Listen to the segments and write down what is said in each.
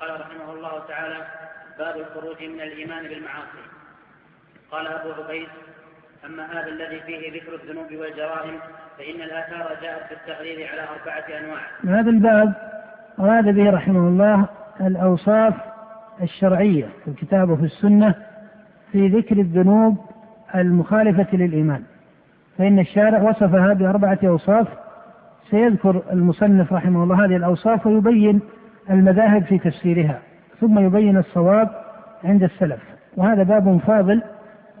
قال رحمه الله تعالى باب الخروج من الإيمان بالمعاصي. قال أبو عبيد أما هذا الذي فيه ذكر الذنوب والجرائم فإن الآثار جاءت بالتغليظ على أربعة أنواع. هذا الباب أراد به رحمه الله الأوصاف الشرعية في الكتاب وفي السنة في ذكر الذنوب المخالفة للإيمان. فإن الشارع وصفها بأربعة أوصاف. سيذكر المصنف رحمه الله هذه الأوصاف ويبين المذاهب في تفسيرها ثم يبين الصواب عند السلف. وهذا باب فاضل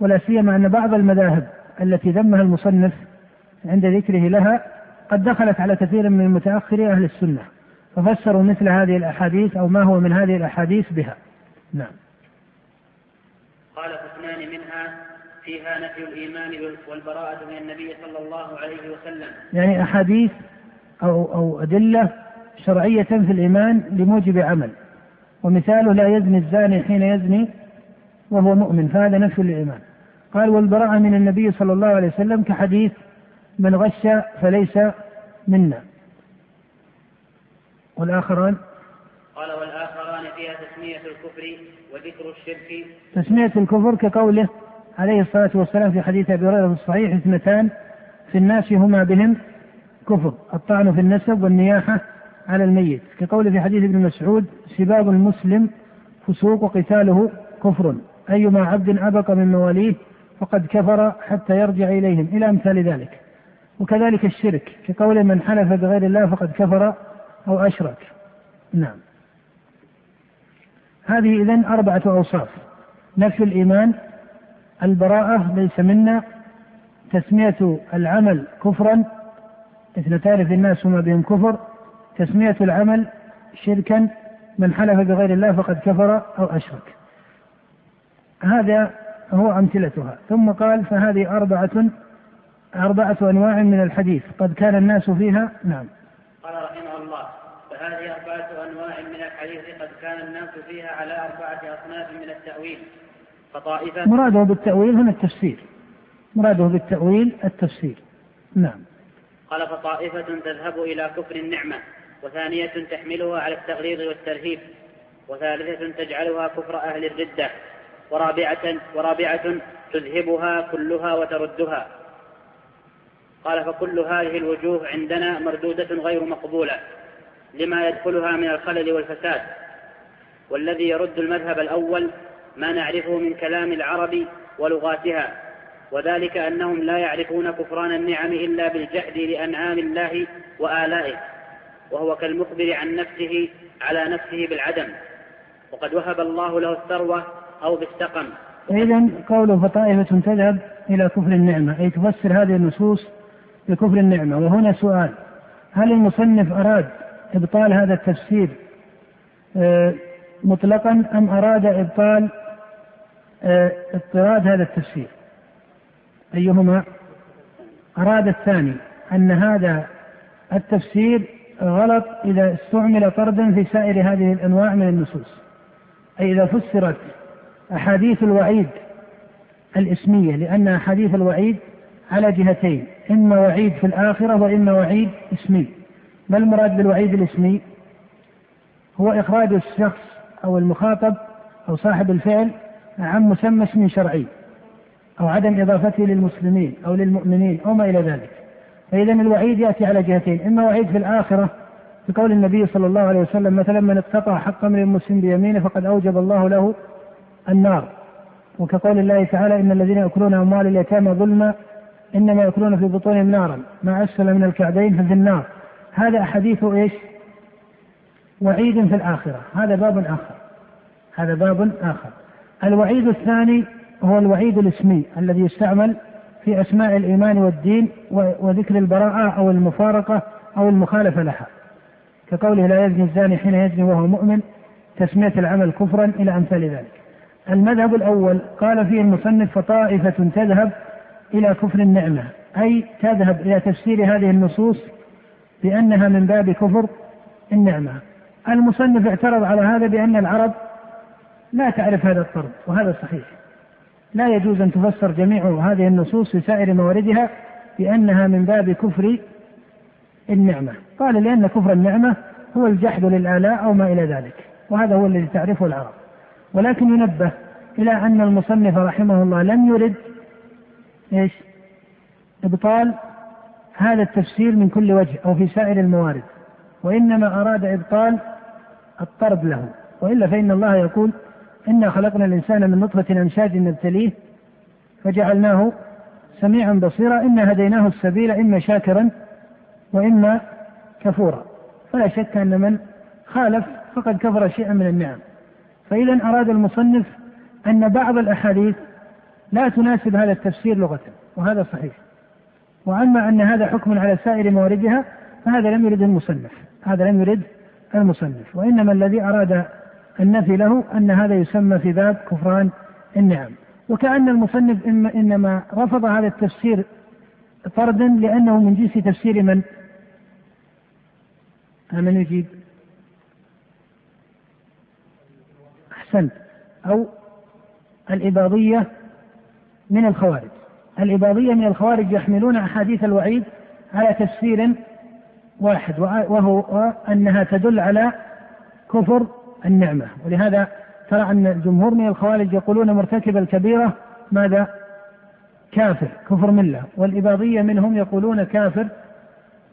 ولا سيما أن بعض المذاهب التي ذمها المصنف عند ذكره لها قد دخلت على كثير من متأخري أهل السنة ففسروا مثل هذه الأحاديث أو ما هو من هذه الأحاديث بها. نعم. قال فاثنان منها فيها نفي الإيمان والبراءة من النبي صلى الله عليه وسلم. يعني أحاديث أو أو أدلة شرعية في الإيمان لموجب عمل ومثاله لا يزني الزاني حين يزني وهو مؤمن فهذا نفي الإيمان. قال والبراءة من النبي صلى الله عليه وسلم كحديث من غش فليس منا. والآخران؟ قال والآخران فيها تسمية الكفر وذكر الشرك. تسمية الكفر كقوله عليه الصلاة والسلام في حديث أبي هريرة في الصحيح اثنتان في الناس هما بهم كفر الطعن في النسب والنياحة على الميت. كقول في حديث ابن مسعود سباب المسلم فسوق وقتاله كفر. أيما عبد أبق من مواليه فقد كفر حتى يرجع إليهم. إلى أمثال ذلك. وكذلك الشرك. كقول من حلف بغير الله فقد كفر أو أشرك. نعم. هذه إذن أربعة أوصاف. نفي الإيمان البراءة ليس منا. تسمية العمل كفرا اثنتان في الناس هما بهم كفر. تسمية العمل شركا من حلف بغير الله فقد كفر أو أشرك. هذا هو أمثلتها. ثم قال فهذه أربعة أربعة أنواع من الحديث. قد كان الناس فيها نعم. قال رحمه الله فهذه أربعة أنواع من الحديث قد كان الناس فيها على أربعة أصناف من التأويل. فطائفة مراده بالتأويل هنا التفسير. مراده بالتأويل التفسير. نعم. قال فطائفة تذهب إلى كفر النعمة. وثانية تحملها على التغليظ والترهيب وثالثة تجعلها كفر أهل الردة ورابعة ورابعة تذهبها كلها وتردها. قال فكل هذه الوجوه عندنا مردودة غير مقبولة لما يدخلها من الخلل والفساد. والذي يرد المذهب الأول ما نعرفه من كلام العرب ولغاتها وذلك أنهم لا يعرفون كفران النعم إلا بالجحد لأنعام الله وآلائه. وهو كالمخبر عن نفسه على نفسه بالعدم وقد وهب الله له الثروة أو بالسقم. إذا قوله فطائفة تذهب إلى كفر النعمة أي تفسر هذه النصوص بكفر النعمة. وهنا سؤال هل المصنف أراد إبطال هذا التفسير آه، مطلقا أم أراد إبطال آه، اضطراد هذا التفسير؟ أيهما؟ أراد الثاني أن هذا التفسير غلط إذا استعمل طردا في سائر هذه الأنواع من النصوص. أي إذا فسرت أحاديث الوعيد الإسمية لأن أحاديث الوعيد على جهتين إما وعيد في الآخرة وإما وعيد اسمي. ما المراد بالوعيد الاسمي؟ هو إخراج الشخص أو المخاطب أو صاحب الفعل عن مسمى اسم شرعي أو عدم إضافته للمسلمين أو للمؤمنين أو ما إلى ذلك. فإذا الوعيد يأتي على جهتين إما وعيد في الآخرة بقول النبي صلى الله عليه وسلم مثلا من اقتطع حق من المسلم بيمينه فقد أوجب الله له النار. وكقول الله تعالى إن الذين يأكلون أموال اليتامى ظلما إنما يأكلون في بطونهم نارا ما أسفل من الكعبين ففي النار. هذا حديث إيش؟ وعيد في الآخرة هذا باب آخر هذا باب آخر. الوعيد الثاني هو الوعيد الاسمي الذي يستعمل في أسماء الإيمان والدين وذكر البراءة أو المفارقة أو المخالفة لها. كقوله لا يزني الزاني حين يزني وهو مؤمن تسمية العمل كفرا إلى أمثال ذلك. المذهب الأول قال فيه المصنف فطائفة تذهب إلى كفر النعمة أي تذهب إلى تفسير هذه النصوص بأنها من باب كفر النعمة. المصنف اعترض على هذا بأن العرب لا تعرف هذا الطرد وهذا صحيح. لا يجوز أن تفسر جميع هذه النصوص في سائر مواردها بأنها من باب كفر النعمة قال لأن كفر النعمة هو الجحد للآلاء أو ما إلى ذلك وهذا هو الذي تعرفه العرب ولكن ينبه إلى أن المصنف رحمه الله لم يرد إيش؟ إبطال هذا التفسير من كل وجه أو في سائر الموارد وإنما أراد إبطال الطرد له وإلا فإن الله يقول إنا خلقنا الإنسان من نطفة أمشاج نبتليه فجعلناه سميعا بصيرا إنا هديناه السبيل إما شاكرا وإما كفورا. فلا شك أن من خالف فقد كفر شيئا من النعم. فإذا أراد المصنف أن بعض الأحاديث لا تناسب هذا التفسير لغة وهذا صحيح. وأما أن هذا حكم على سائر مواردها فهذا لم يرد المصنف. هذا لم يرد المصنف. وإنما الذي أراد النفي له أن هذا يسمى في باب كفران النعم وكأن المصنف إنما رفض هذا التفسير طردا لأنه من جنس تفسير من؟ من يجيب؟ أحسنت أو الإباضية من الخوارج الإباضية من الخوارج يحملون أحاديث الوعيد على تفسير واحد وهو أنها تدل على كفر النعمة. ولهذا ترى أن الجمهور من الخوارج يقولون مرتكب الكبيرة ماذا؟ كافر كفر ملة. والإباضية منهم يقولون كافر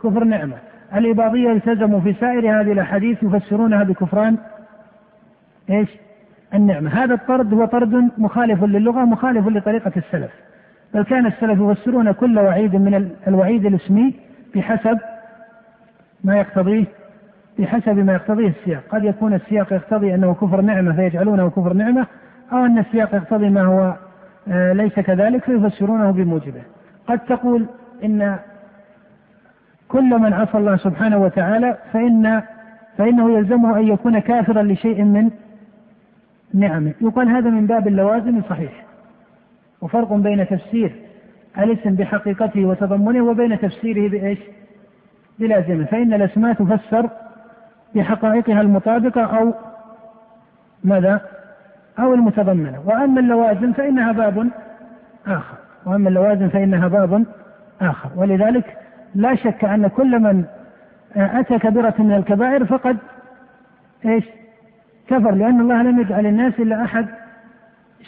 كفر نعمة. الإباضية التزموا في سائر هذه الأحاديث يفسرونها بكفران إيش؟ النعمة. هذا الطرد هو طرد مخالف للغة مخالف لطريقة السلف. بل كان السلف يفسرون كل وعيد من الوعيد الاسمي بحسب ما يقتضيه بحسب ما يقتضيه السياق. قد يكون السياق يقتضي أنه كفر نعمة فيجعلونه كفر نعمة أو أن السياق يقتضي ما هو آه، ليس كذلك فيفسرونه بموجبه. قد تقول إن كل من عصى الله سبحانه وتعالى فإن فإنه يلزمه أن يكون كافرا لشيء من نعمه. يقال هذا من باب اللوازم صحيح. وفرق بين تفسير الاسم بحقيقته وتضمنه وبين تفسيره بإيش؟ بلازمه. فإن الأسماء تفسر بحقائقها المطابقة أو ماذا؟ أو المتضمنة. وأما اللوازم فإنها باب آخر. وأما اللوازم فإنها باب آخر. ولذلك لا شك أن كل من أتى كبيرة من الكبائر فقد إيش؟ كفر لأن الله لم يجعل الناس إلا أحد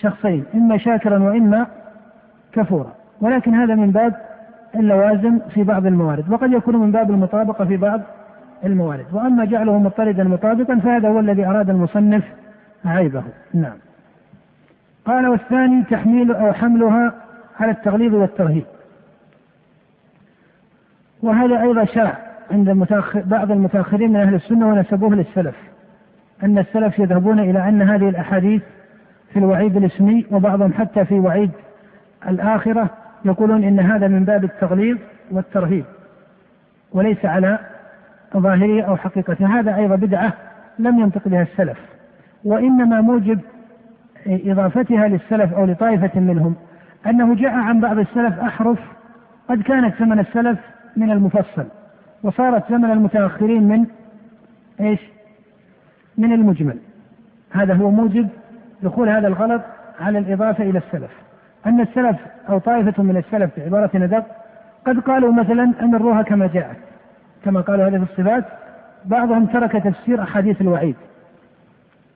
شخصين إما شاكرا وإما كفورا. ولكن هذا من باب اللوازم في بعض الموارد. وقد يكون من باب المطابقة في بعض الموارد. وأما جعله مضطردا مطابقا فهذا هو الذي أراد المصنف عيبه. نعم. قال والثاني تحميل أو حملها على التغليظ والترهيب. وهذا أيضا شاع عند المتأخر بعض المتأخرين من أهل السنة ونسبوه للسلف أن السلف يذهبون إلى أن هذه الأحاديث في الوعيد الاسمي وبعضهم حتى في وعيد الآخرة يقولون إن هذا من باب التغليظ والترهيب وليس على ظاهره أو حقيقته هذا أيضا بدعة لم ينطق بها السلف وإنما موجب إضافتها للسلف أو لطائفة منهم أنه جاء عن بعض السلف أحرف قد كانت زمن السلف من المفصل وصارت زمن المتأخرين من إيش؟ من المجمل. هذا هو موجب دخول هذا الغلط على الإضافة إلى السلف. أن السلف أو طائفة من السلف بعبارة أدق قد قالوا مثلا أمروها كما جاءت. كما قالوا هذه الصفات بعضهم ترك تفسير أحاديث الوعيد.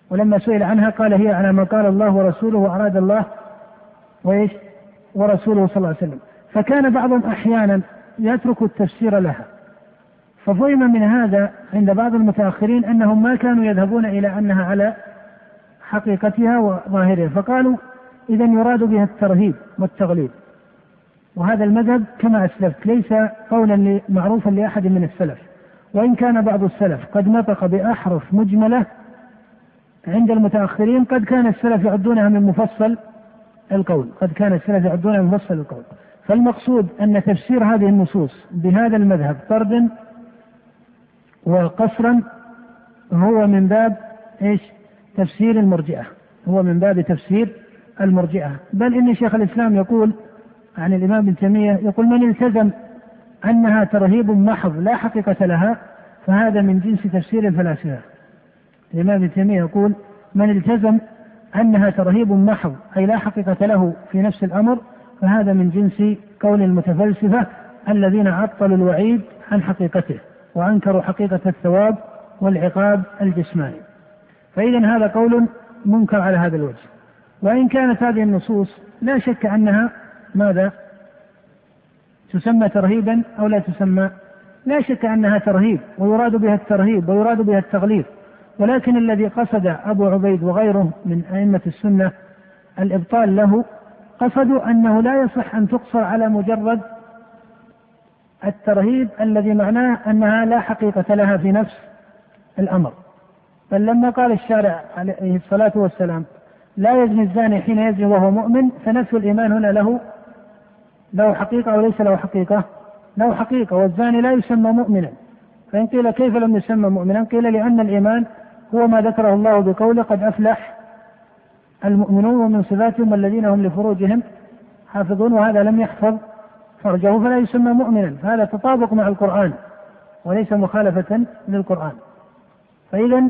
ولما سئل عنها قال هي على ما قال الله ورسوله وأراد الله وإيش؟ ورسوله صلى الله عليه وسلم. فكان بعضهم أحيانا يترك التفسير لها. ففهم من هذا عند بعض المتأخرين أنهم ما كانوا يذهبون إلى أنها على حقيقتها وظاهرها. فقالوا إذا يراد بها الترهيب والتغليب. وهذا المذهب كما أسلفت ليس قولا معروفا لأحد من السلف. وإن كان بعض السلف قد نطق بأحرف مجملة عند المتأخرين قد كان السلف يعدونها من مفصل القول قد كان السلف يعدونها من مفصل القول. فالمقصود أن تفسير هذه النصوص بهذا المذهب طردا وقصرا هو من باب إيش؟ تفسير المرجئة هو من باب تفسير المرجئة. بل إن شيخ الإسلام يقول عن الإمام ابن تيمية يقول من التزم أنها ترهيب محض لا حقيقة لها فهذا من جنس تفسير الفلاسفة. الإمام ابن تيمية يقول من التزم أنها ترهيب محض أي لا حقيقة له في نفس الأمر فهذا من جنس قول المتفلسفة الذين عطلوا الوعيد عن حقيقته وأنكروا حقيقة الثواب والعقاب الجسماني. فإذا هذا قول منكر على هذا الوجه. وإن كانت هذه النصوص لا شك أنها ماذا؟ تسمى ترهيبا أو لا تسمى؟ لا شك أنها ترهيب ويراد بها الترهيب ويراد بها التغليظ. ولكن الذي قصد أبو عبيد وغيره من أئمة السنة الإبطال له قصدوا أنه لا يصح أن تقصر على مجرد الترهيب الذي معناه أنها لا حقيقة لها في نفس الأمر. بل لما قال الشارع عليه الصلاة والسلام لا يزني الزاني حين يزني وهو مؤمن فنفي الإيمان هنا له له حقيقة أو ليس له حقيقة؟ له حقيقة والزاني لا يسمى مؤمنا فإن قيل كيف لم يسمى مؤمنا؟ قيل لأن الإيمان هو ما ذكره الله بقوله قد أفلح المؤمنون ومن صفاتهم الذين هم لفروجهم حافظون وهذا لم يحفظ فرجه فلا يسمى مؤمنا فهذا تطابق مع القرآن وليس مخالفة للقرآن فإذا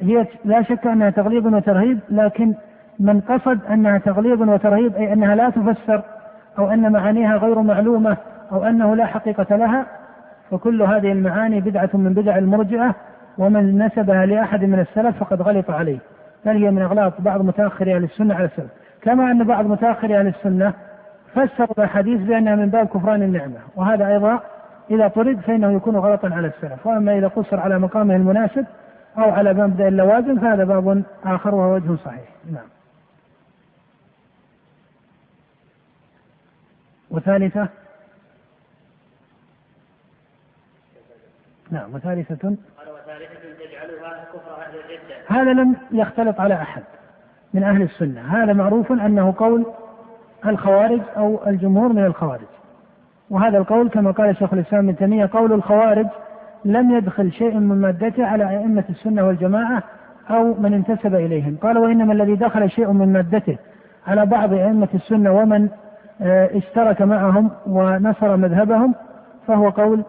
هي لا شك أنها تغليظ وترهيب لكن من قصد أنها تغليظ وترهيب أي أنها لا تفسر أو أن معانيها غير معلومة أو أنه لا حقيقة لها فكل هذه المعاني بدعة من بدع المرجئة ومن نسبها لأحد من السلف فقد غلط عليه. بل هي من أغلاط بعض متأخر أهل السنة على السلف. كما أن بعض متأخر أهل السنة فسروا الأحاديث بأنها من باب كفران النعمة. وهذا أيضا إذا طرد فإنه يكون غلطا على السلف. وأما إذا قصر على مقامه المناسب أو على مبدأ اللوازم فهذا باب آخر وهو وجه صحيح. نعم. وثالثة؟ نعم وثالثة. قال وثالثة تجعلها كفر أهل الردة. هذا لم يختلط على أحد من أهل السنة. هذا معروف أنه قول الخوارج أو الجمهور من الخوارج. وهذا القول كما قال شيخ الإسلام ابن تيمية قول الخوارج لم يدخل شيء من مادته على أئمة السنة والجماعة أو من انتسب إليهم. قال وإنما الذي دخل شيء من مادته على بعض أئمة السنة ومن اشترك معهم ونصر مذهبهم فهو قول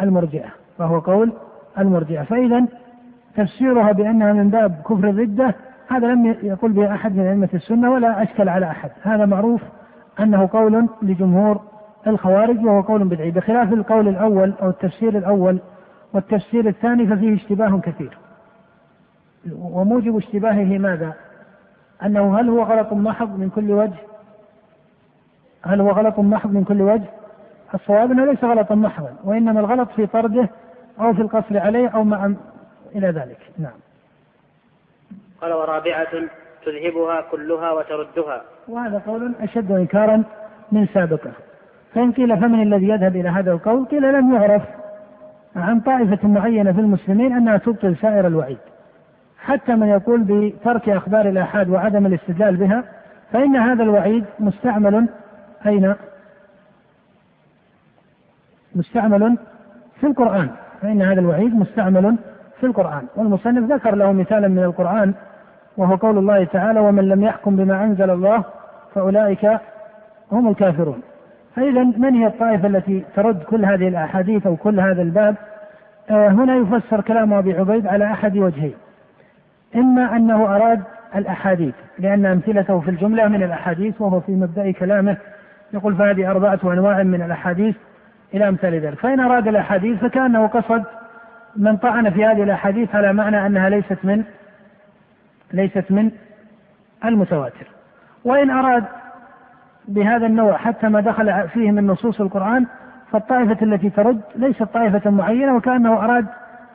المرجئة فهو قول المرجئة فإذا تفسيرها بأنها من باب كفر الردة هذا لم يقول به أحد من أئمة السنة ولا أشكل على أحد هذا معروف أنه قول لجمهور الخوارج وهو قول بدعي بخلاف القول الأول أو التفسير الأول والتفسير الثاني ففيه اشتباه كثير وموجب اشتباهه ماذا؟ أنه هل هو غلط محض من كل وجه؟ هل هو غلط محض من كل وجه؟ الصواب أنه ليس غلطا محضا وإنما الغلط في طرده أو في القصر عليه أو مع إلى ذلك. نعم. قال ورابعة تذهبها كلها وتردها. وهذا قول أشد إنكارا من سابقه. فإن قيل فمن الذي يذهب إلى هذا القول؟ قيل لم يعرف عن طائفة معينة في المسلمين أنها تبطل سائر الوعيد. حتى من يقول بترك أخبار الآحاد وعدم الاستدلال بها فإن هذا الوعيد مستعمل أين؟ مستعمل في القرآن. فإن هذا الوعيد مستعمل في القرآن. والمصنف ذكر له مثالا من القرآن وهو قول الله تعالى ومن لم يحكم بما أنزل الله فأولئك هم الكافرون. فإذا من هي الطائفة التي ترد كل هذه الأحاديث أو كل هذا الباب؟ آه هنا يفسر كلام أبي عبيد على أحد وجهين. إما أنه أراد الأحاديث لأن أمثلته في الجملة من الأحاديث وهو في مبدأ كلامه. يقول فهذه أربعة أنواع من الأحاديث إلى أمثال ذلك. فإن أراد الأحاديث فكأنه قصد من طعن في هذه الأحاديث على معنى أنها ليست من ليست من المتواتر. وإن أراد بهذا النوع حتى ما دخل فيه من نصوص القرآن فالطائفة التي ترد ليست طائفة معينة وكأنه أراد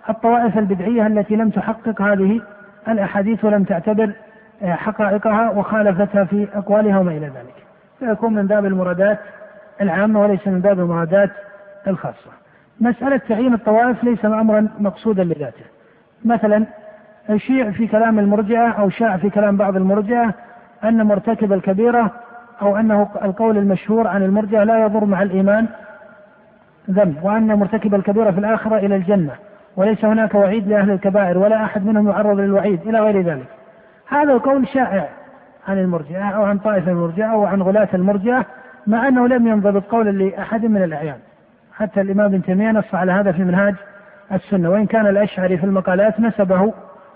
الطوائف البدعية التي لم تحقق هذه الأحاديث ولم تعتبر حقائقها وخالفتها في أقوالها وما إلى ذلك. فيكون من باب المرادات العامة وليس من باب المرادات الخاصة. مسألة تعيين الطوائف ليس أمرا مقصودا لذاته. مثلا شيع في كلام المرجئة أو شاع في كلام بعض المرجئة أن مرتكب الكبيرة أو أنه القول المشهور عن المرجئة لا يضر مع الإيمان ذنب وأن مرتكب الكبيرة في الآخرة إلى الجنة وليس هناك وعيد لأهل الكبائر ولا أحد منهم يعرض للوعيد إلى غير ذلك. هذا القول شائع. عن المرجئة أو عن طائفة المرجئة أو عن غلاة المرجئة مع أنه لم ينضبط قولا لأحد من الأعيان. حتى الإمام ابن تيمية نص على هذا في منهاج السنة. وإن كان الأشعري في المقالات نسبه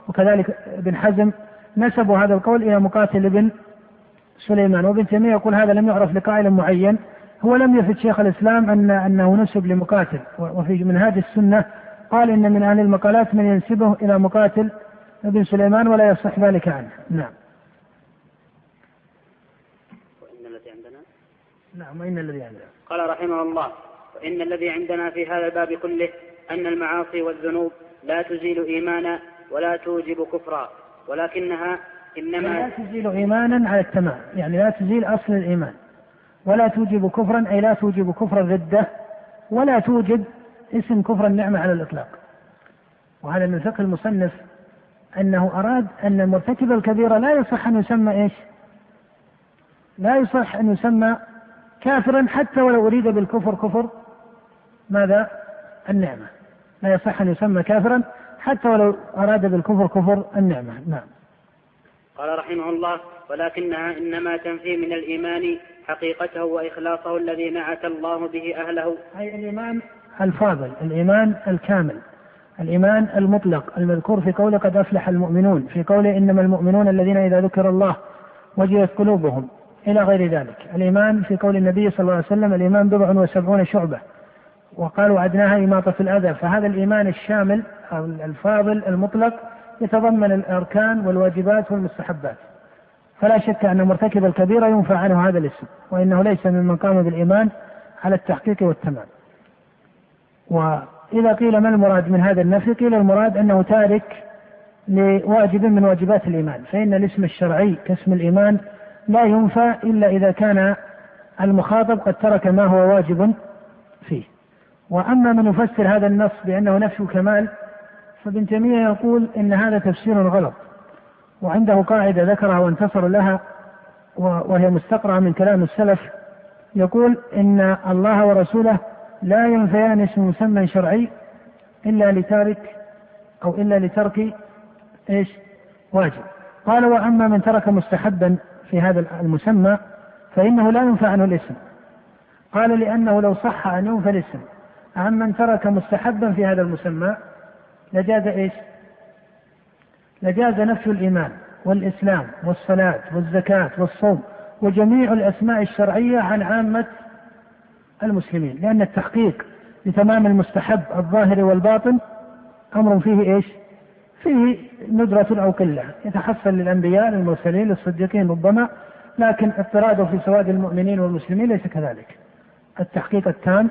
وكذلك ابن حزم نسبوا هذا القول إلى مقاتل ابن سليمان. وابن تيمية يقول هذا لم يعرف لقائل معين. هو لم يفد شيخ الإسلام أن أنه نسب لمقاتل. وفي منهاج السنة قال إن من أهل المقالات من ينسبه إلى مقاتل ابن سليمان ولا يصح ذلك عنه. نعم وإن الذي عندنا نعم وإن الذي عندنا. قال رحمه الله وإن الذي عندنا في هذا الباب كله أن المعاصي والذنوب لا تزيل إيمانا ولا توجب كفرا ولكنها إنما لا تزيل إيمانا على التمام يعني لا تزيل أصل الإيمان. ولا توجب كفرا أي لا توجب كفر الردة ولا توجب اسم كفر النعمة على الإطلاق. وهذا من فقه المصنف أنه أراد أن المرتكب الكبيرة لا يصح أن يسمى إيش؟ لا يصح أن يسمى كافرا حتى ولو أريد بالكفر كفر. ماذا؟ النعمة. لا يصح أن يسمى كافرا حتى ولو أراد بالكفر كفر النعمة. نعم. قال رحمه الله ولكنها إنما تنفي من الإيمان حقيقته وإخلاصه الذي نعت الله به أهله. أي الإيمان الفاضل الإيمان الكامل الإيمان المطلق المذكور في قوله قد أفلح المؤمنون في قوله إنما المؤمنون الذين إذا ذكر الله وجلت قلوبهم إلى غير ذلك. الإيمان في قول النبي صلى الله عليه وسلم الإيمان بضع وسبعون شعبة. وقالوا عدناها إماطة الأذى. فهذا الإيمان الشامل أو الفاضل المطلق يتضمن الأركان والواجبات والمستحبات. فلا شك أن مرتكب الكبيرة ينفع عنه هذا الاسم وإنه ليس ممن قام بالإيمان على التحقيق والتمام. وإذا قيل ما المراد من هذا النفي قيل المراد أنه تارك لواجب من واجبات الإيمان. فإن الاسم الشرعي كاسم الإيمان لا ينفى إلا إذا كان المخاطب قد ترك ما هو واجب فيه. وأما من يفسر هذا النص بأنه نفي كمال فابن تيمية يقول إن هذا تفسير غلط وعنده قاعدة ذكرها وانتصر لها وهي مستقرأة من كلام السلف. يقول إن الله ورسوله لا ينفيان اسم مسمى شرعي إلا لتارك أو إلا لترك إيش؟ واجب. قال وأما من ترك مستحبا في هذا المسمى فإنه لا ينفى عنه الاسم. قال لأنه لو صح أن ينفى الاسم. عمن ترك مستحبا في هذا المسمى لجاز إيش؟ لجاز نفي الإيمان والإسلام والصلاة والزكاة والصوم وجميع الأسماء الشرعية عن عامة المسلمين. لأن التحقيق لتمام المستحب الظاهر والباطن أمر فيه إيش؟ فيه ندرة أو قلة يتحصل للأنبياء للمرسلين للصديقين ربما لكن اضطراده في سواد المؤمنين والمسلمين ليس كذلك. التحقيق التام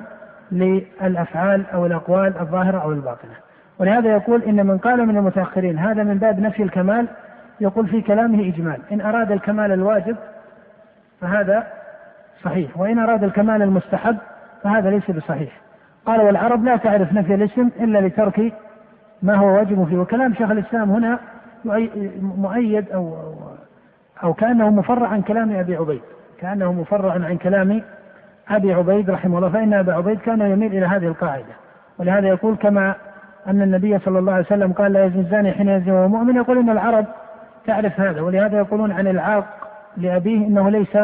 للأفعال أو الأقوال الظاهرة أو الباطنة. ولهذا يقول إن من قال من المتأخرين هذا من باب نفي الكمال يقول في كلامه إجمال. إن أراد الكمال الواجب فهذا صحيح وإن أراد الكمال المستحب فهذا ليس بصحيح. قال والعرب لا تعرف نفي الاسم إلا لترك ما هو واجب فيه وكلام شيخ الإسلام هنا مؤيد أو أو كأنه مفرع عن كلام أبي عبيد. كأنه مفرع عن كلام أبي عبيد رحمه الله. فإن أبا عبيد كان يميل إلى هذه القاعدة. ولهذا يقول كما أن النبي صلى الله عليه وسلم قال لا يزني الزاني حين يزني وهو مؤمن يقول إن العرب تعرف هذا. ولهذا يقولون عن العاق لأبيه إنه ليس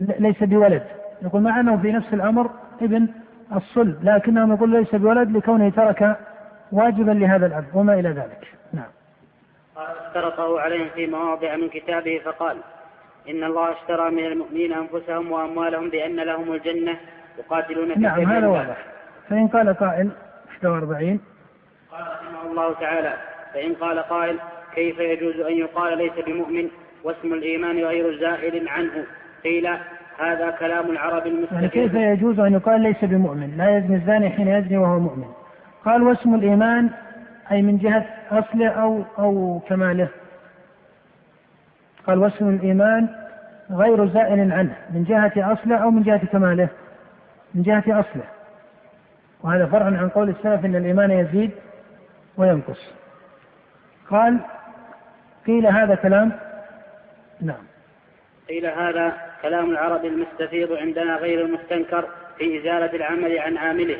ليس بولد. يقول مع أنه في نفس الأمر ابن الصلب لكنهم يقول ليس بولد لكونه ترك واجبا لهذا الأب وما إلى ذلك. نعم. قال اشترطه عليهم في مواضع من كتابه فقال إن الله اشترى من المؤمنين أنفسهم وأموالهم بأن لهم الجنة يقاتلون في نعم هذا واضح. فإن قال قائل 41 قال رحمه الله تعالى فإن قال قائل كيف يجوز أن يقال ليس بمؤمن واسم الإيمان غير زائل عنه؟ قيل هذا كلام العرب المستقيم. يعني كيف يجوز أن يقال ليس بمؤمن؟ لا يزني الزاني حين يزني وهو مؤمن. قال واسم الإيمان أي من جهة أصله أو أو كماله. قال واسم الإيمان غير زائل عنه من جهة أصله أو من جهة كماله. من جهة أصله. وهذا فرع عن قول السلف إن الإيمان يزيد وينقص. قال قيل هذا كلام؟ نعم. قيل هذا كلام العرب المستفيض عندنا غير المستنكر في إزالة العمل عن عامله.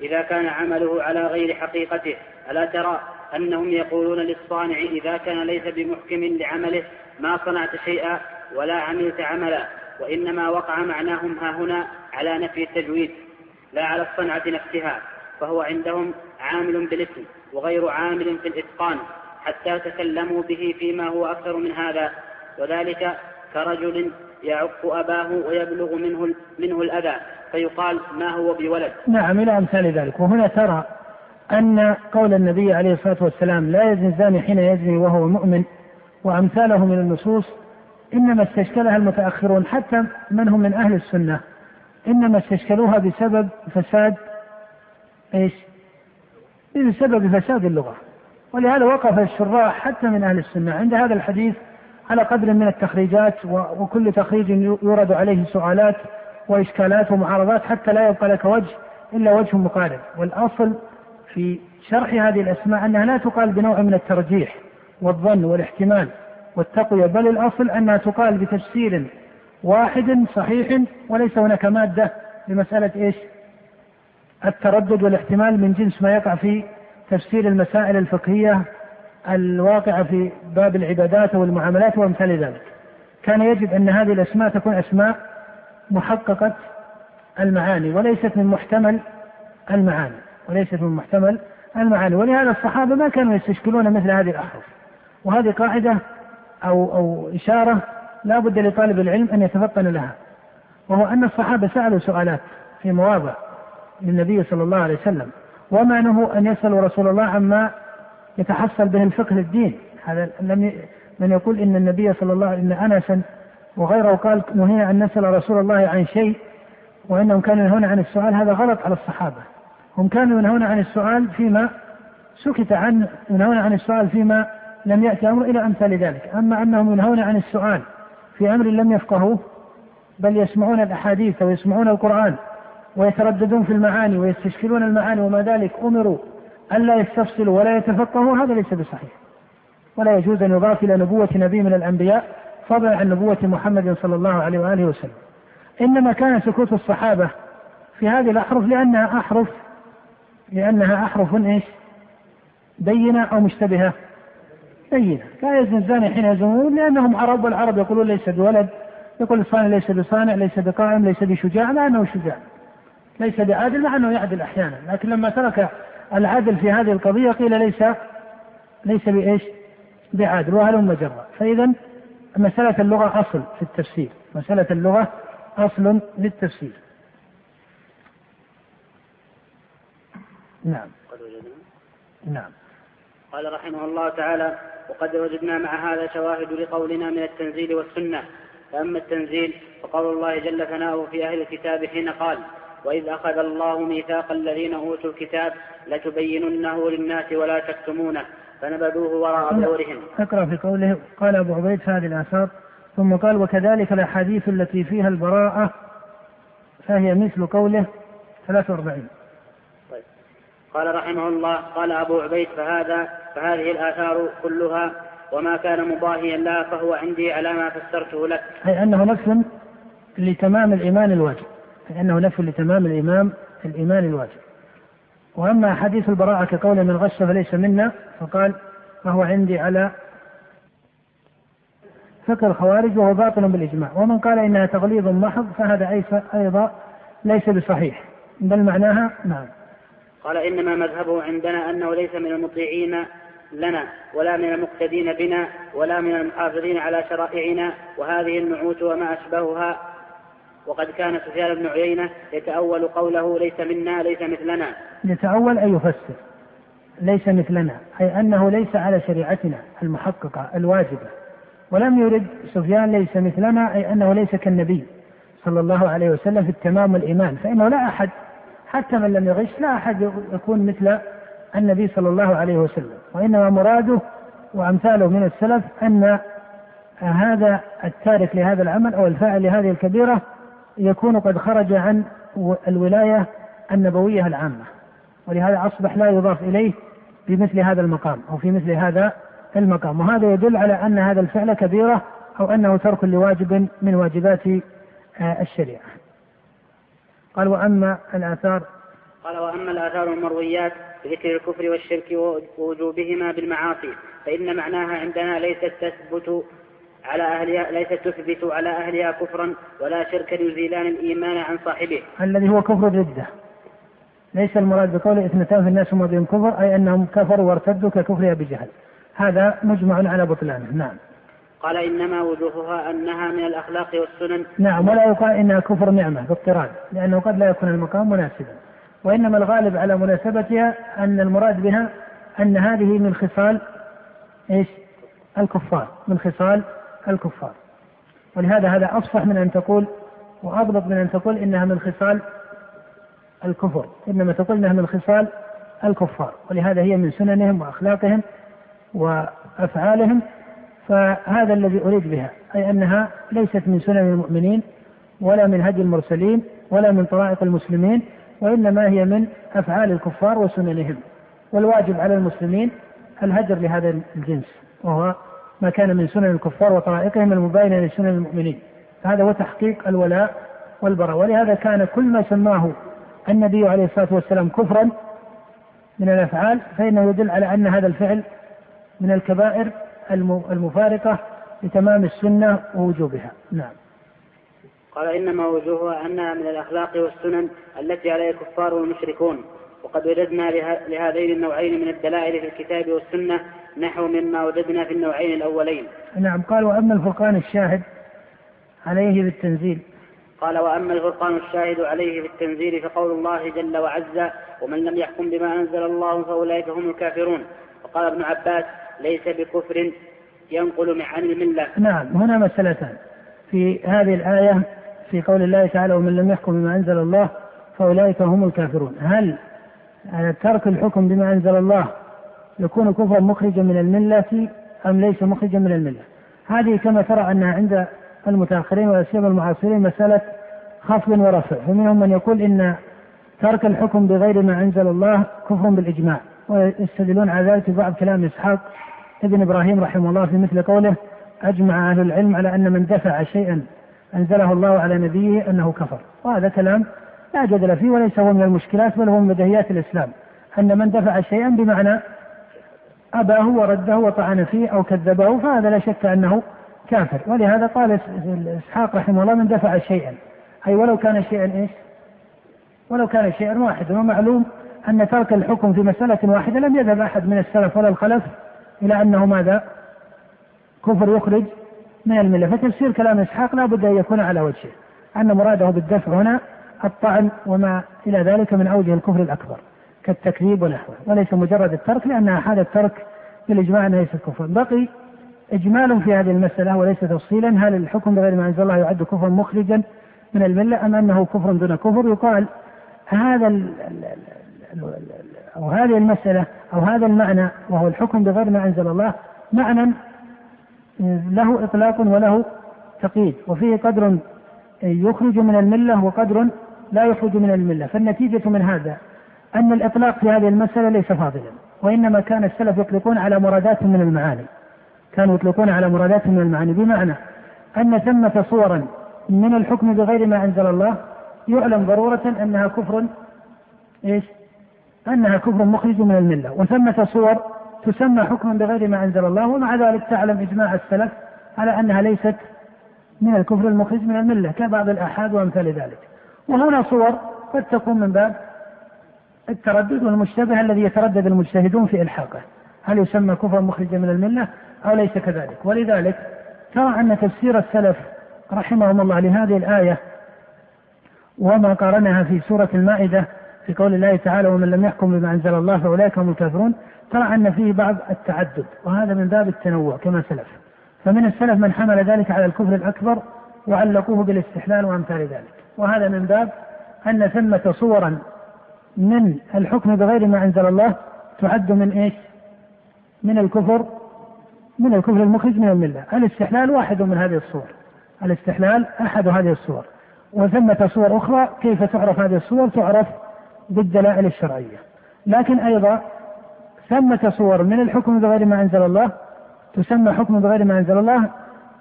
إذا كان عمله على غير حقيقته ألا ترى أنهم يقولون للصانع إذا كان ليس بمحكم لعمله ما صنعت شيئا ولا عملت عملا وإنما وقع معناهم ها هنا على نفي التجويد لا على الصنعة نفسها فهو عندهم عامل بالاسم وغير عامل في الإتقان حتى تكلموا به فيما هو أكثر من هذا وذلك كرجل يعق أباه ويبلغ منه منه الأذى فيقال ما هو بولد؟ نعم إلى أمثال ذلك. وهنا ترى أن قول النبي عليه الصلاة والسلام لا يزني الزاني حين يزني وهو مؤمن وأمثاله من النصوص إنما استشكلها المتأخرون حتى من هم من أهل السنة. إنما استشكلوها بسبب فساد إيش؟ بسبب فساد اللغة. ولهذا وقف الشراح حتى من أهل السنة. عند هذا الحديث على قدر من التخريجات وكل تخريج يورد عليه سؤالات وإشكالات ومعارضات حتى لا يبقى لك وجه إلا وجه مقارب والأصل في شرح هذه الأسماء أنها لا تقال بنوع من الترجيح والظن والاحتمال والتقوية بل الأصل أنها تقال بتفسير واحد صحيح وليس هناك مادة لمسألة إيش؟ التردد والاحتمال من جنس ما يقع في تفسير المسائل الفقهية الواقعة في باب العبادات والمعاملات وأمثال ذلك كان يجب أن هذه الأسماء تكون أسماء محققة المعاني وليست من محتمل المعاني وليست من محتمل المعاني. ولهذا الصحابة ما كانوا يستشكلون مثل هذه الأحرف. وهذه قاعدة أو أو إشارة لا بد لطالب العلم أن يتفطن لها. وهو أن الصحابة سألوا سؤالات في مواضع للنبي صلى الله عليه وسلم. وما نهوا أن يسألوا رسول الله عما يتحصل به الفقه للدين هذا لم من يقول إن النبي صلى الله عليه وسلم إن أنسا وغيره قال نهينا أن نسأل رسول الله عن شيء وإنهم كانوا ينهون عن السؤال هذا غلط على الصحابة. هم كانوا ينهون عن السؤال فيما سكت عنه ينهون عن السؤال فيما لم يأتي أمر إلى أمثال ذلك. أما أنهم ينهون عن السؤال في أمر لم يفقهوه بل يسمعون الأحاديث ويسمعون القرآن ويترددون في المعاني ويستشكلون المعاني وما ذلك أمروا ألا يستفصلوا ولا يتفقهوا هذا ليس بصحيح. ولا يجوز أن يضاف إلى نبوة نبي من الأنبياء فضلا عن نبوة محمد صلى الله عليه وآله وسلم. إنما كان سكوت الصحابة في هذه الأحرف لأنها أحرف لأنها أحرف إيش؟ بينة أو مشتبهة؟ بينة. لا يزن الزاني حين يزنون لأنهم عرب والعرب يقولون ليس بولد يقول الصانع ليس بصانع ليس بقائم ليس بشجاع مع أنه شجاع. ليس بعادل مع أنه يعدل أحيانا. لكن لما ترك العدل في هذه القضية قيل ليس ليس بإيش؟ بعادل وهلم جرا فإذا مسألة اللغة أصل في التفسير. مسألة اللغة أصل للتفسير. نعم. قد وجدنا. نعم. قال رحمه الله تعالى وقد وجدنا مع هذا شواهد لقولنا من التنزيل والسنة. فأما التنزيل فقول الله جل ثناؤه في أهل الكتاب حين قال وإذ أخذ الله ميثاق الذين أوتوا الكتاب لتبيننه للناس ولا تكتمونه فنبذوه وراء ظهورهم. أقرأ في قوله قال أبو عبيد في هذه الآثار ثم قال وكذلك الأحاديث التي فيها البراءة فهي مثل قوله 43 طيب. قال رحمه الله قال أبو عبيد فهذا فهذه الآثار كلها وما كان مضاهيا لها فهو عندي على ما فسرته لك أي أنه نفس لتمام الإيمان الواجب أي أنه نفس لتمام الإمام الإيمان الواجب. وأما حديث البراءة كقول من غش فليس منا فقال فهو عندي على فقه الخوارج وهو باطل بالإجماع. ومن قال إنها تغليظ محض فهذا أيضا ليس بصحيح. بل معناها نعم. قال إنما مذهبه عندنا أنه ليس من المطيعين لنا ولا من المقتدين بنا ولا من المحافظين على شرائعنا وهذه النعوت وما أشبهها. وقد كان سفيان بن عيينة يتأول قوله ليس منا ليس مثلنا. يتأول أي يفسر. ليس مثلنا. أي أنه ليس على شريعتنا المحققة الواجبة. ولم يرد سفيان ليس مثلنا أي أنه ليس كالنبي صلى الله عليه وسلم في التمام والإيمان. فإنه لا أحد حتى من لم يغش لا أحد يكون مثل النبي صلى الله عليه وسلم. وإنما مراده وأمثاله من السلف أن هذا التارك لهذا العمل أو الفاعل لهذه الكبيرة يكون قد خرج عن الولاية النبوية العامة ولهذا أصبح لا يضاف إليه بمثل هذا المقام أو في مثل هذا المقام وهذا يدل على أن هذا الفعل كبيرة أو أنه ترك لواجب من واجبات آه، الشريعة. قال وأما الآثار قال وأما الآثار المرويات بذكر الكفر والشرك ووجوبهما بالمعاصي فإن معناها عندنا ليست تثبت على أهلها ليست تثبت على أهلها كفرا ولا شركا يزيلان الإيمان عن صاحبه. الذي هو كفر الردة ليس المراد بقوله اثنتان في الناس هم بهم كفر أي أنهم كفروا وارتدوا ككفرها بجهل. هذا مجمع على بطلانه. نعم. قال إنما وجوهها أنها من الأخلاق والسنن. نعم ولا يقال إنها كفر نعمة باضطراد لأنه قد لا يكون المقام مناسبا. وإنما الغالب على مناسبتها أن المراد بها أن هذه من خصال إيش؟ الكفار من خصال الكفار. ولهذا هذا أفصح من أن تقول وأضبط من أن تقول إنها من خصال الكفر. إنما تقول إنها من خصال الكفار. ولهذا هي من سننهم وأخلاقهم وأفعالهم. فهذا الذي أريد بها أي أنها ليست من سنن المؤمنين ولا من هدي المرسلين ولا من طرائق المسلمين وإنما هي من أفعال الكفار وسننهم. والواجب على المسلمين الهجر لهذا الجنس وهو ما كان من سنن الكفار وطرائقهم المباينة لسنن المؤمنين. هذا هو تحقيق الولاء والبراء ولهذا كان كل ما سماه النبي عليه الصلاة والسلام كفرا من الأفعال فإنه يدل على أن هذا الفعل من الكبائر المفارقة لتمام السنة ووجوبها. نعم. قال إنما وجوهها أنها من الأخلاق والسنن التي عليها الكفار والمشركون. وقد وجدنا لهذين النوعين من الدلائل في الكتاب والسنة نحو مما وجدنا في النوعين الأولين. نعم قال وأما الفرقان الشاهد عليه بالتنزيل. قال وأما الفرقان الشاهد عليه بالتنزيل فقول الله جل وعز ومن لم يحكم بما أنزل الله فأولئك هم الكافرون. وقال ابن عباس ليس بكفر ينقل عن الملة. نعم هنا مسألتان. في هذه الآية في قول الله تعالى ومن لم يحكم بما أنزل الله فأولئك هم الكافرون. هل ترك الحكم بما أنزل الله يكون كفرا مخرجا من الملة أم ليس مخرجا من الملة؟ هذه كما ترى أنها عند المتأخرين ولا سيما المعاصرين مسألة خفض ورفع فمنهم من يقول إن ترك الحكم بغير ما أنزل الله كفر بالإجماع ويستدلون على ذلك بعض كلام إسحاق ابن إبراهيم رحمه الله في مثل قوله أجمع أهل العلم على أن من دفع شيئا أنزله الله على نبيه أنه كفر. وهذا كلام لا جدل فيه وليس هو من المشكلات بل هو من بديهيات الإسلام. أن من دفع شيئا بمعنى أباه ورده وطعن فيه أو كذبه فهذا لا شك أنه كافر. ولهذا قال إسحاق رحمه الله من دفع شيئا. أي ولو كان شيئا إيش؟ ولو كان شيئا واحدا. ومعلوم أن ترك الحكم في مسألة واحدة لم يذهب أحد من السلف ولا الخلف إلى أنه ماذا؟ كفر يخرج من الملة. فتفسير كلام إسحاق لا بد أن يكون على وجهه. أن مراده بالدفع هنا الطعن وما إلى ذلك من أوجه الكفر الأكبر كالتكذيب ونحوه. وليس مجرد الترك لأن حال الترك بالإجماع ليس كفرا. بقي إجمال في هذه المسألة وليس تفصيلا هل الحكم بغير ما أنزل الله يعد كفرا مخرجا من الملة أم أنه كفر دون كفر. يقال هذا أو هذه المسألة أو هذا المعنى وهو الحكم بغير ما أنزل الله معنى له إطلاق وله تقييد. وفيه قدر يخرج من الملة وقدر لا يخرج من الملة. فالنتيجة من هذا أن الإطلاق في هذه المسألة ليس فاضلا وإنما كان السلف يطلقون على مرادات من المعاني. كانوا يطلقون على مرادات من المعاني. بمعنى أن ثمة صورا من الحكم بغير ما أنزل الله يعلم ضرورة أنها كفر إيش؟ أنها كفر مخرج من الملة. وثمة صور تسمى حكما بغير ما أنزل الله ومع ذلك تعلم إجماع السلف على أنها ليست من الكفر المخرج من الملة كبعض الآحاد وأمثال ذلك. وهنا صور قد تكون من باب التردد والمشتبه الذي يتردد المجتهدون في إلحاقه. هل يسمى كفرا مخرجا من الملة أو ليس كذلك؟ ولذلك ترى أن تفسير السلف رحمهم الله لهذه الآية وما قارنها في سورة المائدة في قول الله تعالى ومن لم يحكم بما أنزل الله فأولئك هم الكافرون ترى أن فيه بعض التعدد وهذا من باب التنوع كما سلف. فمن السلف من حمل ذلك على الكفر الأكبر وعلقوه بالاستحلال وأمثال ذلك. وهذا من باب أن ثمة صورا من الحكم بغير ما أنزل الله تعد من إيش؟ من الكفر من الكفر المخرج من الملة. الاستحلال واحد من هذه الصور. الاستحلال أحد هذه الصور. وثمة صور أخرى كيف تعرف هذه الصور؟ تعرف بالدلائل الشرعية. لكن أيضا ثمة صور من الحكم بغير ما أنزل الله تسمى حكم بغير ما أنزل الله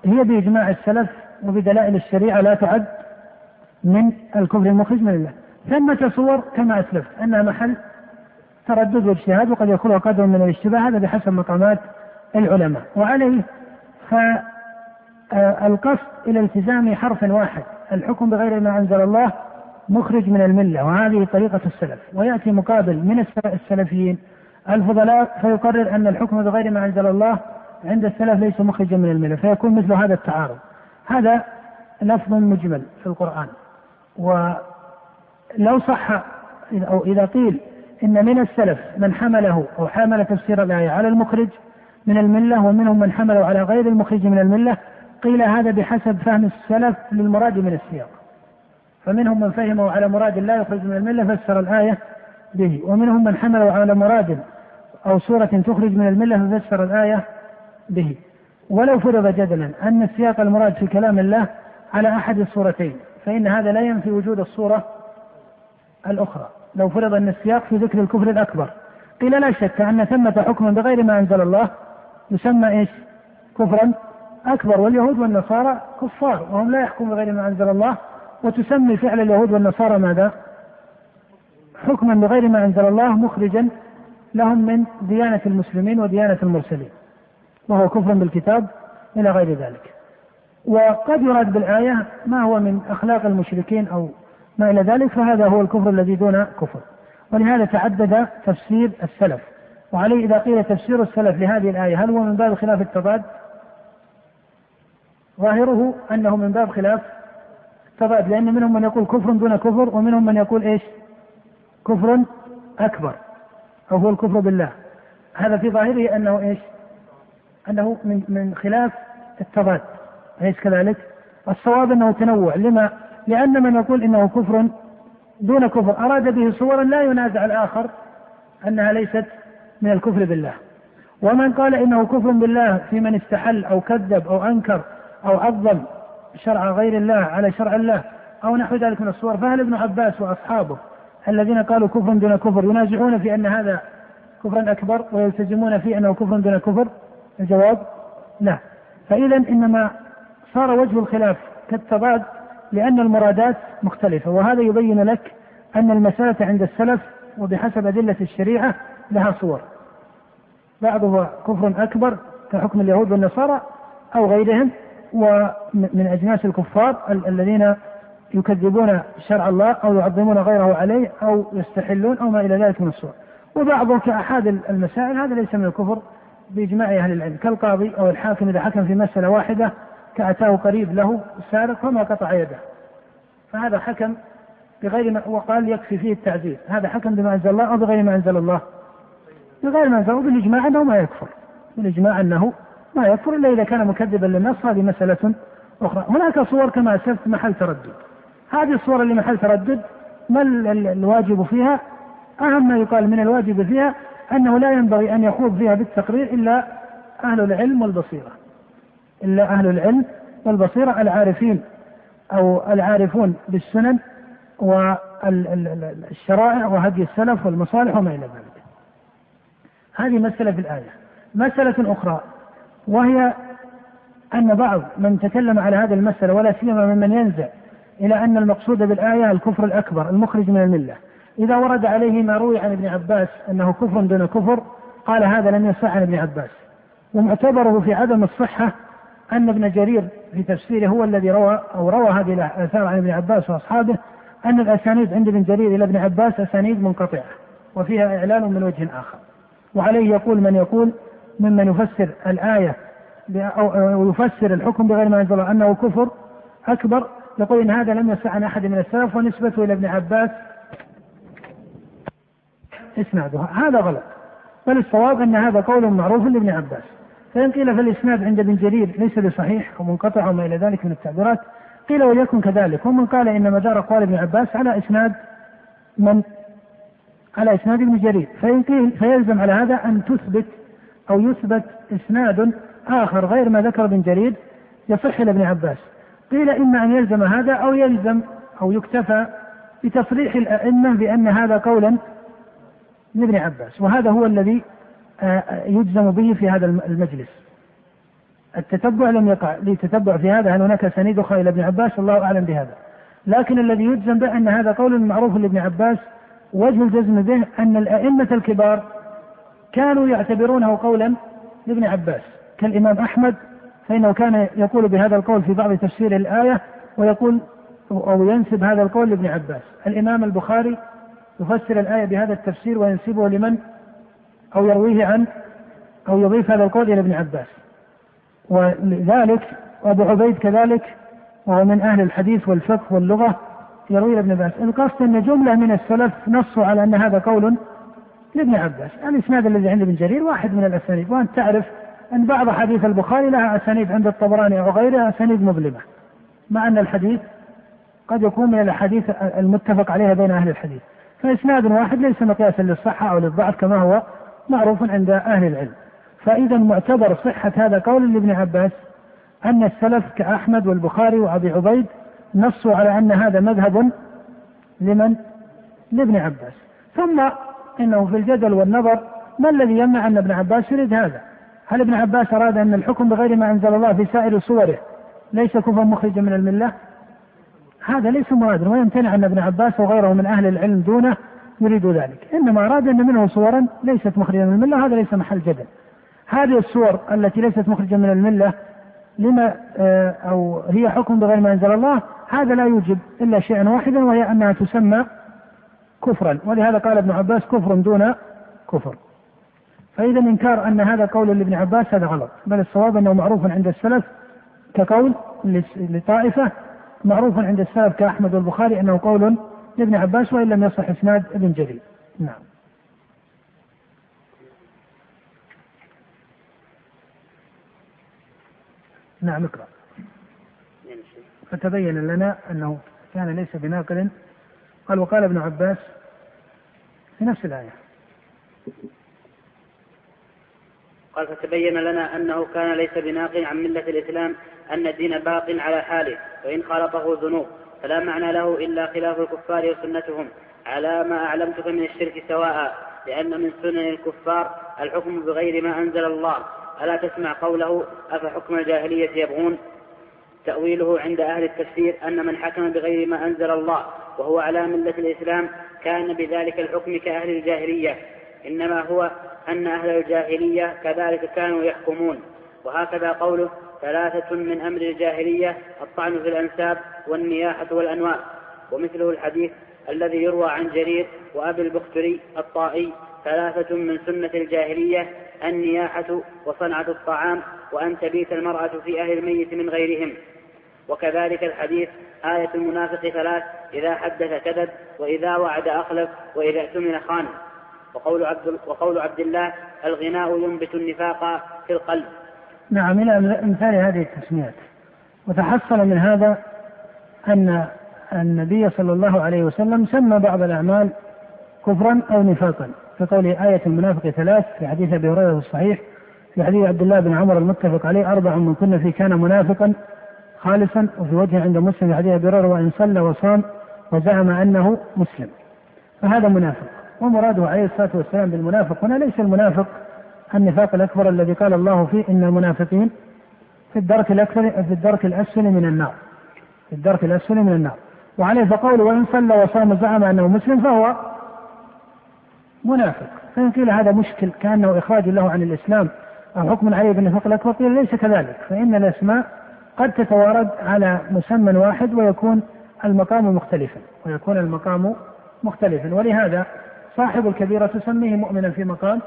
هي بإجماع السلف وبدلائل الشريعة لا تعد من الكفر المخرج من الله. ثمة صور كما أسلفت. أنها محل تردد واجتهاد وقد يكون قدر من الاشتباه. هذا بحسب مقامات العلماء. وعليه فالقصد إلى التزام حرف واحد. الحكم بغير ما أنزل الله مخرج من الملة. وهذه طريقة السلف. ويأتي مقابل من السلفيين الفضلاء فيقرر أن الحكم بغير ما أنزل الله عند السلف ليس مخرجا من الملة. فيكون مثل هذا التعارض. هذا لفظ مجمل في القرآن. ولو صح أو إذا قيل إن من السلف من حمله أو حامل تفسير الآية على المخرج من الملة ومنهم من حمله على غير المخرج من الملة قيل هذا بحسب فهم السلف للمراد من السياق. فمنهم من فهمه على مراد لا يخرج من الملة فسر الآية به ومنهم من حمله على مراد أو سورة تخرج من الملة ففسر الآية به. ولو فرض جدلا أن السياق المراد في كلام الله على أحد الصورتين فإن هذا لا ينفي وجود الصورة الأخرى. لو فرض أن السياق في ذكر الكفر الأكبر. قيل لا شك أن ثمة حكم بغير ما أنزل الله يسمى إيش؟ كفرا أكبر. واليهود والنصارى كفار وهم لا يحكمون بغير ما أنزل الله. وتسمي فعل اليهود والنصارى ماذا؟ حكما بغير ما أنزل الله مخرجا لهم من ديانة المسلمين وديانة المرسلين. وهو كفر بالكتاب إلى غير ذلك. وقد يراد بالآية ما هو من أخلاق المشركين أو ما إلى ذلك فهذا هو الكفر الذي دون كفر ولهذا تعدد تفسير السلف وعليه إذا قيل تفسير السلف لهذه الآية هل هو من باب خلاف التضاد؟ ظاهره أنه من باب خلاف التضاد لأن منهم من يقول كفر دون كفر ومنهم من يقول إيش؟ كفر أكبر أو هو الكفر بالله هذا في ظاهره أنه إيش؟ أنه من من خلاف التضاد أليس كذلك؟ الصواب أنه تنوع لما؟ لأن من يقول إنه كفر دون كفر أراد به صورا لا ينازع الآخر أنها ليست من الكفر بالله ومن قال إنه كفر بالله في من استحل أو كذب أو أنكر أو عظم شرع غير الله على شرع الله أو نحو ذلك من الصور فهل ابن عباس وأصحابه الذين قالوا كفر دون كفر ينازعون في أن هذا كفرا أكبر ويلتزمون في أنه كفر دون كفر الجواب لا فإذا إنما صار وجه الخلاف كالتضاد لأن المرادات مختلفة وهذا يبين لك أن المسألة عند السلف وبحسب أدلة الشريعة لها صور. بعضها كفر أكبر كحكم اليهود والنصارى أو غيرهم ومن أجناس الكفار الذين يكذبون شرع الله أو يعظمون غيره عليه أو يستحلون أو ما إلى ذلك من الصور. وبعضهم كأحد المسائل هذا ليس من الكفر بإجماع أهل العلم كالقاضي أو الحاكم إذا حكم في مسألة واحدة كأتاه قريب له سارق فما قطع يده. فهذا حكم بغير ما وقال يكفي فيه التعزير. هذا حكم بما أنزل الله أو بغير ما أنزل الله. بغير ما أنزل بالإجماع أنه ما يكفر. بالإجماع أنه ما يكفر إلا إذا كان مكذبا للنص. هذه مسألة أخرى. هناك صور كما أسلفت محل تردد. هذه الصور اللي محل تردد ما الواجب فيها؟ أهم ما يقال من الواجب فيها أنه لا ينبغي أن يخوض فيها بالتقرير إلا أهل العلم والبصيرة. إلا أهل العلم والبصيرة العارفين أو العارفون بالسنن والشرائع وهدي السلف والمصالح وما إلى ذلك. هذه مسألة في الآية. مسألة أخرى وهي أن بعض من تكلم على هذه المسألة ولا سيما ممن ينزع إلى أن المقصود بالآية الكفر الأكبر المخرج من الملة. إذا ورد عليه ما روي عن ابن عباس أنه كفر دون كفر قال هذا لم يصح عن ابن عباس. ومعتبره في عدم الصحة أن ابن جرير في تفسيره هو الذي روى أو روى هذه الآثار عن ابن عباس وأصحابه أن الأسانيد عند ابن جرير إلى ابن عباس أسانيد منقطعة وفيها إعلان من وجه آخر. وعليه يقول من يقول ممن يفسر الآية أو يفسر الحكم بغير ما أنزل أنه كفر أكبر يقول إن هذا لم يصح عن أحد من السلف ونسبته إلى ابن عباس. إسنادها هذا غلط. بل الصواب أن هذا قول معروف لابن عباس. فإن قيل فالإسناد عند ابن جرير ليس بصحيح أو منقطع وما إلى ذلك من التعبيرات قيل وليكن كذلك. ومن قال إن مدار أقوال ابن عباس على إسناد من؟ على إسناد ابن جرير. فإن قيل فيلزم على هذا أن تثبت أو يثبت إسناد آخر غير ما ذكر ابن جرير يصح إلى ابن عباس. قيل إما أن يلزم هذا أو يلزم أو يكتفى بتصريح الأئمة بأن هذا قولا لابن عباس. وهذا هو الذي يجزم به في هذا المجلس. التتبع لم يقع. لي تتبع في هذا هل هناك اسانيد أخرى إلى ابن عباس؟ الله أعلم بهذا. لكن الذي يجزم به أن هذا قول معروف لابن عباس وجه الجزم به أن الأئمة الكبار كانوا يعتبرونه قولا لابن عباس. كالإمام أحمد فإنه كان يقول بهذا القول في بعض تفسير الآية ويقول أو ينسب هذا القول لابن عباس. الإمام البخاري يفسر الآية بهذا التفسير وينسبه لمن؟ أو يرويه عن أو يضيف هذا القول إلى ابن عباس. ولذلك وأبو عبيد كذلك وهو من أهل الحديث والفقه واللغة يروي ابن عباس. القصد أن جملة من السلف نصوا على أن هذا قول لابن عباس. الإسناد الذي عند ابن جرير واحد من الأسانيد. وأنت تعرف أن بعض حديث البخاري لها أسانيد عند الطبراني أو غيرها أسانيد مظلمة. مع أن الحديث قد يكون من الأحاديث المتفق عليها بين أهل الحديث. فإسناد واحد ليس مقياسا للصحة أو للضعف كما هو معروف عند أهل العلم فإذا معتبر صحة هذا قول لابن عباس أن السلف كأحمد والبخاري وأبي عبيد نصوا على أن هذا مذهب لمن؟ لابن عباس ثم إنه في الجدل والنظر ما الذي يمنع أن ابن عباس يريد هذا؟ هل ابن عباس أراد أن الحكم بغير ما أنزل الله في سائر صوره ليس كفرا مخرجا من الملة؟ هذا ليس مرادا ويمتنع أن ابن عباس وغيره من أهل العلم دونه يريد ذلك. إنما أراد أن منه صورا ليست مخرجا من الملة هذا ليس محل جدل. هذه الصور التي ليست مخرجا من الملة لما آه، أو هي حكم بغير ما أنزل الله هذا لا يوجب إلا شيئا واحدا وهي أنها تسمى كفرا. ولهذا قال ابن عباس كفر دون كفر. فإذا إنكار أن هذا قول لابن عباس هذا غلط. بل الصواب أنه معروف عند السلف كقول لطائفة معروف عند السلف كأحمد والبخاري أنه قول لابن عباس وإن لم يصح إسناد ابن جرير. نعم. نعم اقرأ. فتبين لنا أنه كان ليس بناقل. قال وقال ابن عباس في نفس الآية. قال فتبين لنا أنه كان ليس بناقل عن ملة الإسلام أن الدين باق على حاله وإن خالطه ذنوب. فلا معنى له إلا خلاف الكفار وسنتهم على ما أعلمتك من الشرك سواء لأن من سنن الكفار الحكم بغير ما أنزل الله. ألا تسمع قوله أفحكم الجاهلية يبغون؟ تأويله عند أهل التفسير أن من حكم بغير ما أنزل الله وهو على ملة الإسلام كان بذلك الحكم كأهل الجاهلية. إنما هو أن أهل الجاهلية كذلك كانوا يحكمون. وهكذا قوله ثلاثة من أمر الجاهلية الطعن في الأنساب والنياحة والأنواع ومثله الحديث الذي يروى عن جرير وأبي البختري الطائي ثلاثة من سنة الجاهلية النياحة وصنعة الطعام وأن تبيت المرأة في أهل الميت من غيرهم. وكذلك الحديث آية المنافق ثلاث إذا حدث كذب وإذا وعد أخلف وإذا اؤتمن خان وقول عبد, وقول عبد الله الغناء ينبت النفاق في القلب. نعم إلى أمثال هذه التسميات. وتحصل من هذا أن النبي صلى الله عليه وسلم سمى بعض الأعمال كفرا أو نفاقا. في قوله آية المنافق ثلاث في حديث أبي هريرة الصحيح في حديث عبد الله بن عمر المتفق عليه أربع من كنا فيه كان منافقا خالصا وفي وجه عند مسلم في حديث أبي هريرة وإن صلى وصام وزعم أنه مسلم. فهذا منافق. ومراده عليه الصلاة والسلام بالمنافق هنا ليس المنافق النفاق الأكبر الذي قال الله فيه إن المنافقين في الدرك الأكثر في الدرك الأسفل من النار. في الدرك الأسفل من النار. وعليه فقول وإن صلى وصام زعم أنه مسلم فهو منافق. فإن قيل هذا مشكل كأنه إخراج له عن الإسلام أو حكم عليه بالنفاق الأكبر قيل ليس كذلك. فإن الأسماء قد تتوارد على مسمى واحد ويكون المقام مختلفا ويكون المقام مختلفا. ولهذا صاحب الكبيرة تسميه مؤمنا في مقام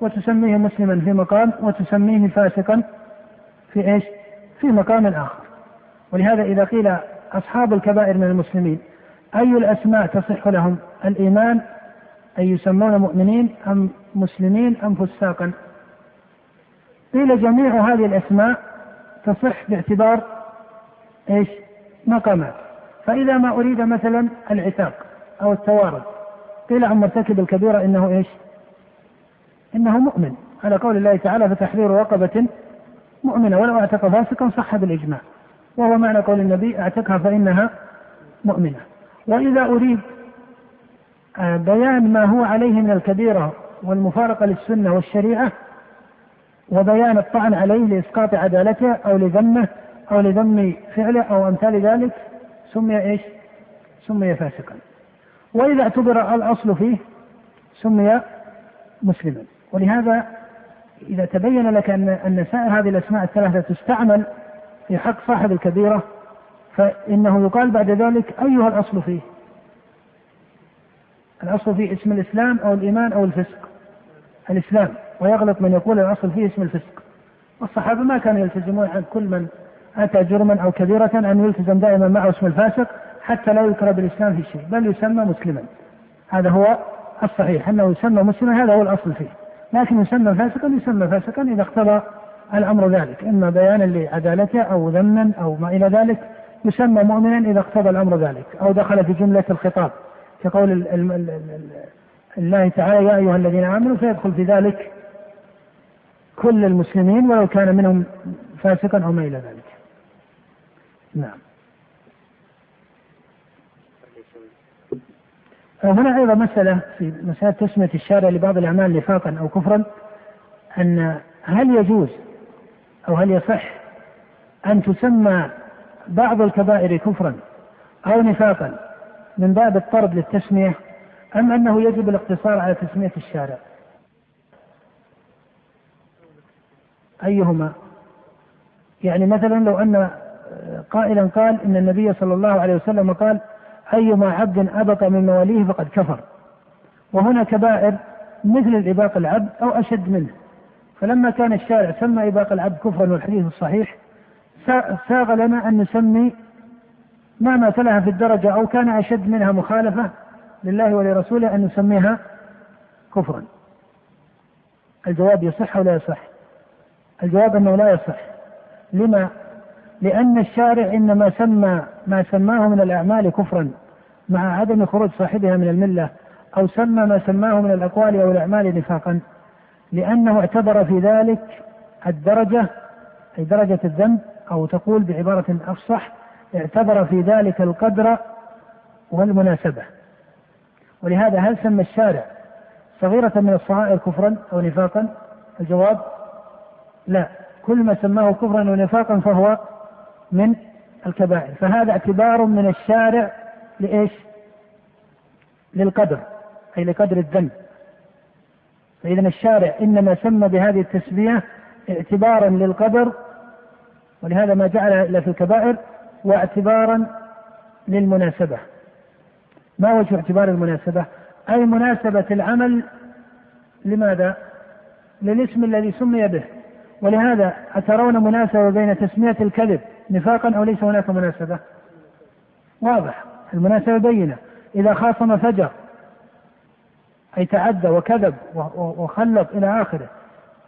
وتسميه مسلما في مقام وتسميه فاسقا في إيش؟ في مقام آخر ولهذا إذا قيل أصحاب الكبائر من المسلمين أي الأسماء تصح لهم الإيمان أن يسمون مؤمنين أم مسلمين أم فساقا قيل جميع هذه الأسماء تصح باعتبار إيش؟ مقامات فإذا ما أريد مثلا العتاق أو التوارد قيل عن مرتكب الكبيرة إنه إيش؟ إنه مؤمن. على قول الله تعالى فتحرير رقبة مؤمنة ولو أعتق فاسقا صح بالإجماع. وهو معنى قول النبي أعتقها فإنها مؤمنة. وإذا أريد آه، بيان ما هو عليه من الكبيرة والمفارقة للسنة والشريعة وبيان الطعن عليه لإسقاط عدالته أو لذمه أو لذم فعله أو أمثال ذلك سمي إيش؟ سمي فاسقا. وإذا اعتبر الأصل فيه سمي مسلما. ولهذا إذا تبين لك أن أن سائر هذه الأسماء الثلاثة تستعمل في حق صاحب الكبيرة فإنه يقال بعد ذلك أيها الأصل فيه. الأصل فيه اسم الإسلام أو الإيمان أو الفسق. الإسلام. ويغلط من يقول الأصل فيه اسم الفسق. والصحابة ما كانوا يلتزمون عن كل من أتى جرما أو كبيرة أن يلتزم دائما معه اسم الفاسق حتى لا يذكر بالإسلام في شيء بل يسمى مسلما. هذا هو الصحيح. أنه يسمى مسلما هذا هو الأصل فيه. لكن يسمى فاسقا يسمى فاسقا إذا اقتضى الأمر ذلك. إما بيانا لعدالته أو ذما أو ما إلى ذلك يسمى مؤمنا إذا اقتضى الأمر ذلك أو دخل في جملة الخطاب. كقول الله تعالى يا أيها الذين آمنوا فيدخل في ذلك كل المسلمين ولو كان منهم فاسقا أو ما إلى ذلك. نعم. هنا أيضا مسألة في مسألة تسمية الشارع لبعض الأعمال نفاقا أو كفرا أن هل يجوز أو هل يصح أن تسمى بعض الكبائر كفرا أو نفاقا من باب الطرد للتسمية أم أنه يجب الاقتصار على تسمية الشارع؟ أيهما؟ يعني مثلا لو أن قائلا قال إن النبي صلى الله عليه وسلم قال أيما عبد أبط من مواليه فقد كفر. وهنا كبائر مثل الإباق العبد أو أشد منه. فلما كان الشارع سمى إباق العبد كفرا والحديث الصحيح ساغ لنا أن نسمي ما مثلها في الدرجة أو كان أشد منها مخالفة لله ولرسوله أن نسميها كفرا. الجواب يصح أو لا يصح؟ الجواب أنه لا يصح. لما لأن الشارع إنما سمى ما سماه من الأعمال كفرا مع عدم خروج صاحبها من الملة أو سمى ما سماه من الأقوال أو الأعمال نفاقا. لأنه اعتبر في ذلك الدرجة أي درجة الذنب أو تقول بعبارة أفصح اعتبر في ذلك القدر والمناسبة. ولهذا هل سمى الشارع صغيرة من الصغائر كفرا أو نفاقا؟ الجواب لا. كل ما سماه كفرا ونفاقا فهو من الكبائر. فهذا اعتبار من الشارع لإيش؟ للقدر أي لقدر الذنب. فإذا الشارع إنما سمى بهذه التسمية اعتبارا للقدر ولهذا ما جعل في الكبائر واعتبارا للمناسبة. ما وجه اعتبار المناسبة؟ أي مناسبة العمل لماذا؟ للاسم الذي سمي به. ولهذا أترون مناسبة بين تسمية الكذب نفاقا أو ليس هناك مناسبة. واضح. المناسبة بينة. إذا خاصم فجر أي تعدى وكذب وخلط إلى آخره.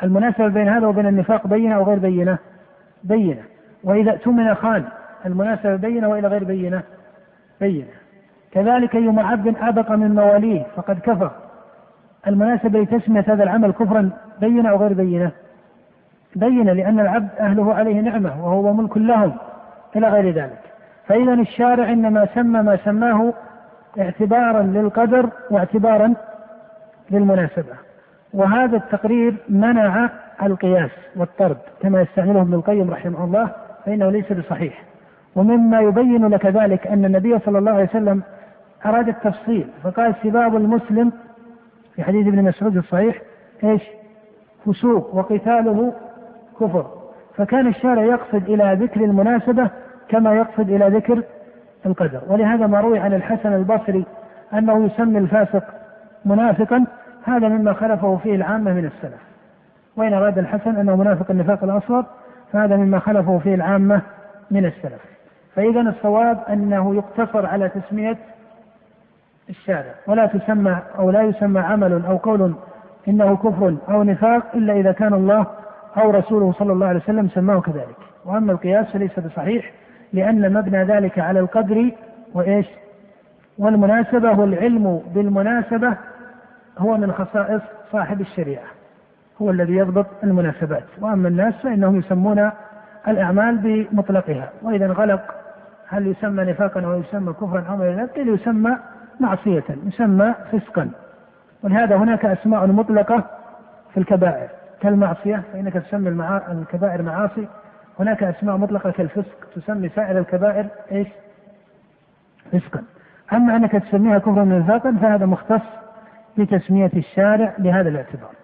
المناسبة بين هذا وبين النفاق بينة أو غير بينة؟ بينة. وإذا اؤتمن خان المناسبة بينة وإلى غير بينة؟ بينة. كذلك أيما عبد أبق من مواليه فقد كفر. المناسبة لتسمية هذا العمل كفرا بينة أو غير بينة؟ بينة لأن العبد أهله عليه نعمة وهو ملك لهم إلى غير ذلك. فإذا الشارع إنما سمى ما سماه اعتبارا للقدر واعتبارا للمناسبة. وهذا التقرير منع القياس والطرد كما يستعمله ابن القيم رحمه الله فإنه ليس بصحيح. ومما يبين لك ذلك أن النبي صلى الله عليه وسلم أراد التفصيل فقال سباب المسلم في حديث ابن مسعود الصحيح إيش؟ فسوق وقتاله كفر فكان الشارع يقصد إلى ذكر المناسبة كما يقصد إلى ذكر القدر. ولهذا ما روي عن الحسن البصري أنه يسمي الفاسق منافقا هذا مما خلفه فيه العامة من السلف. وإن أراد الحسن أنه منافق النفاق الأصغر فهذا مما خلفه فيه العامة من السلف. فإذا الصواب أنه يقتصر على تسمية الشارع ولا تسمى أو لا يسمى عمل أو قول إنه كفر أو نفاق إلا إذا كان الله أو رسوله صلى الله عليه وسلم سماه كذلك. وأما القياس فليس بصحيح لأن مبنى ذلك على القدر وإيش؟ والمناسبة والعلم بالمناسبة هو من خصائص صاحب الشريعة هو الذي يضبط المناسبات. وأما الناس فإنهم يسمون الأعمال بمطلقها. وإذا انغلق هل يسمى نفاقا أو يسمى كفرا أو غير ذلك؟ يسمى معصية يسمى فسقا. ولهذا هناك أسماء مطلقة في الكبائر. كالمعصية فإنك تسمي. الكبائر معاصي. هناك أسماء مطلقة كالفسق تسمي سائر الكبائر إيش؟ فسقا. أما أنك تسميها كفرا ونفاقا فهذا مختص بتسمية الشارع لهذا الاعتبار.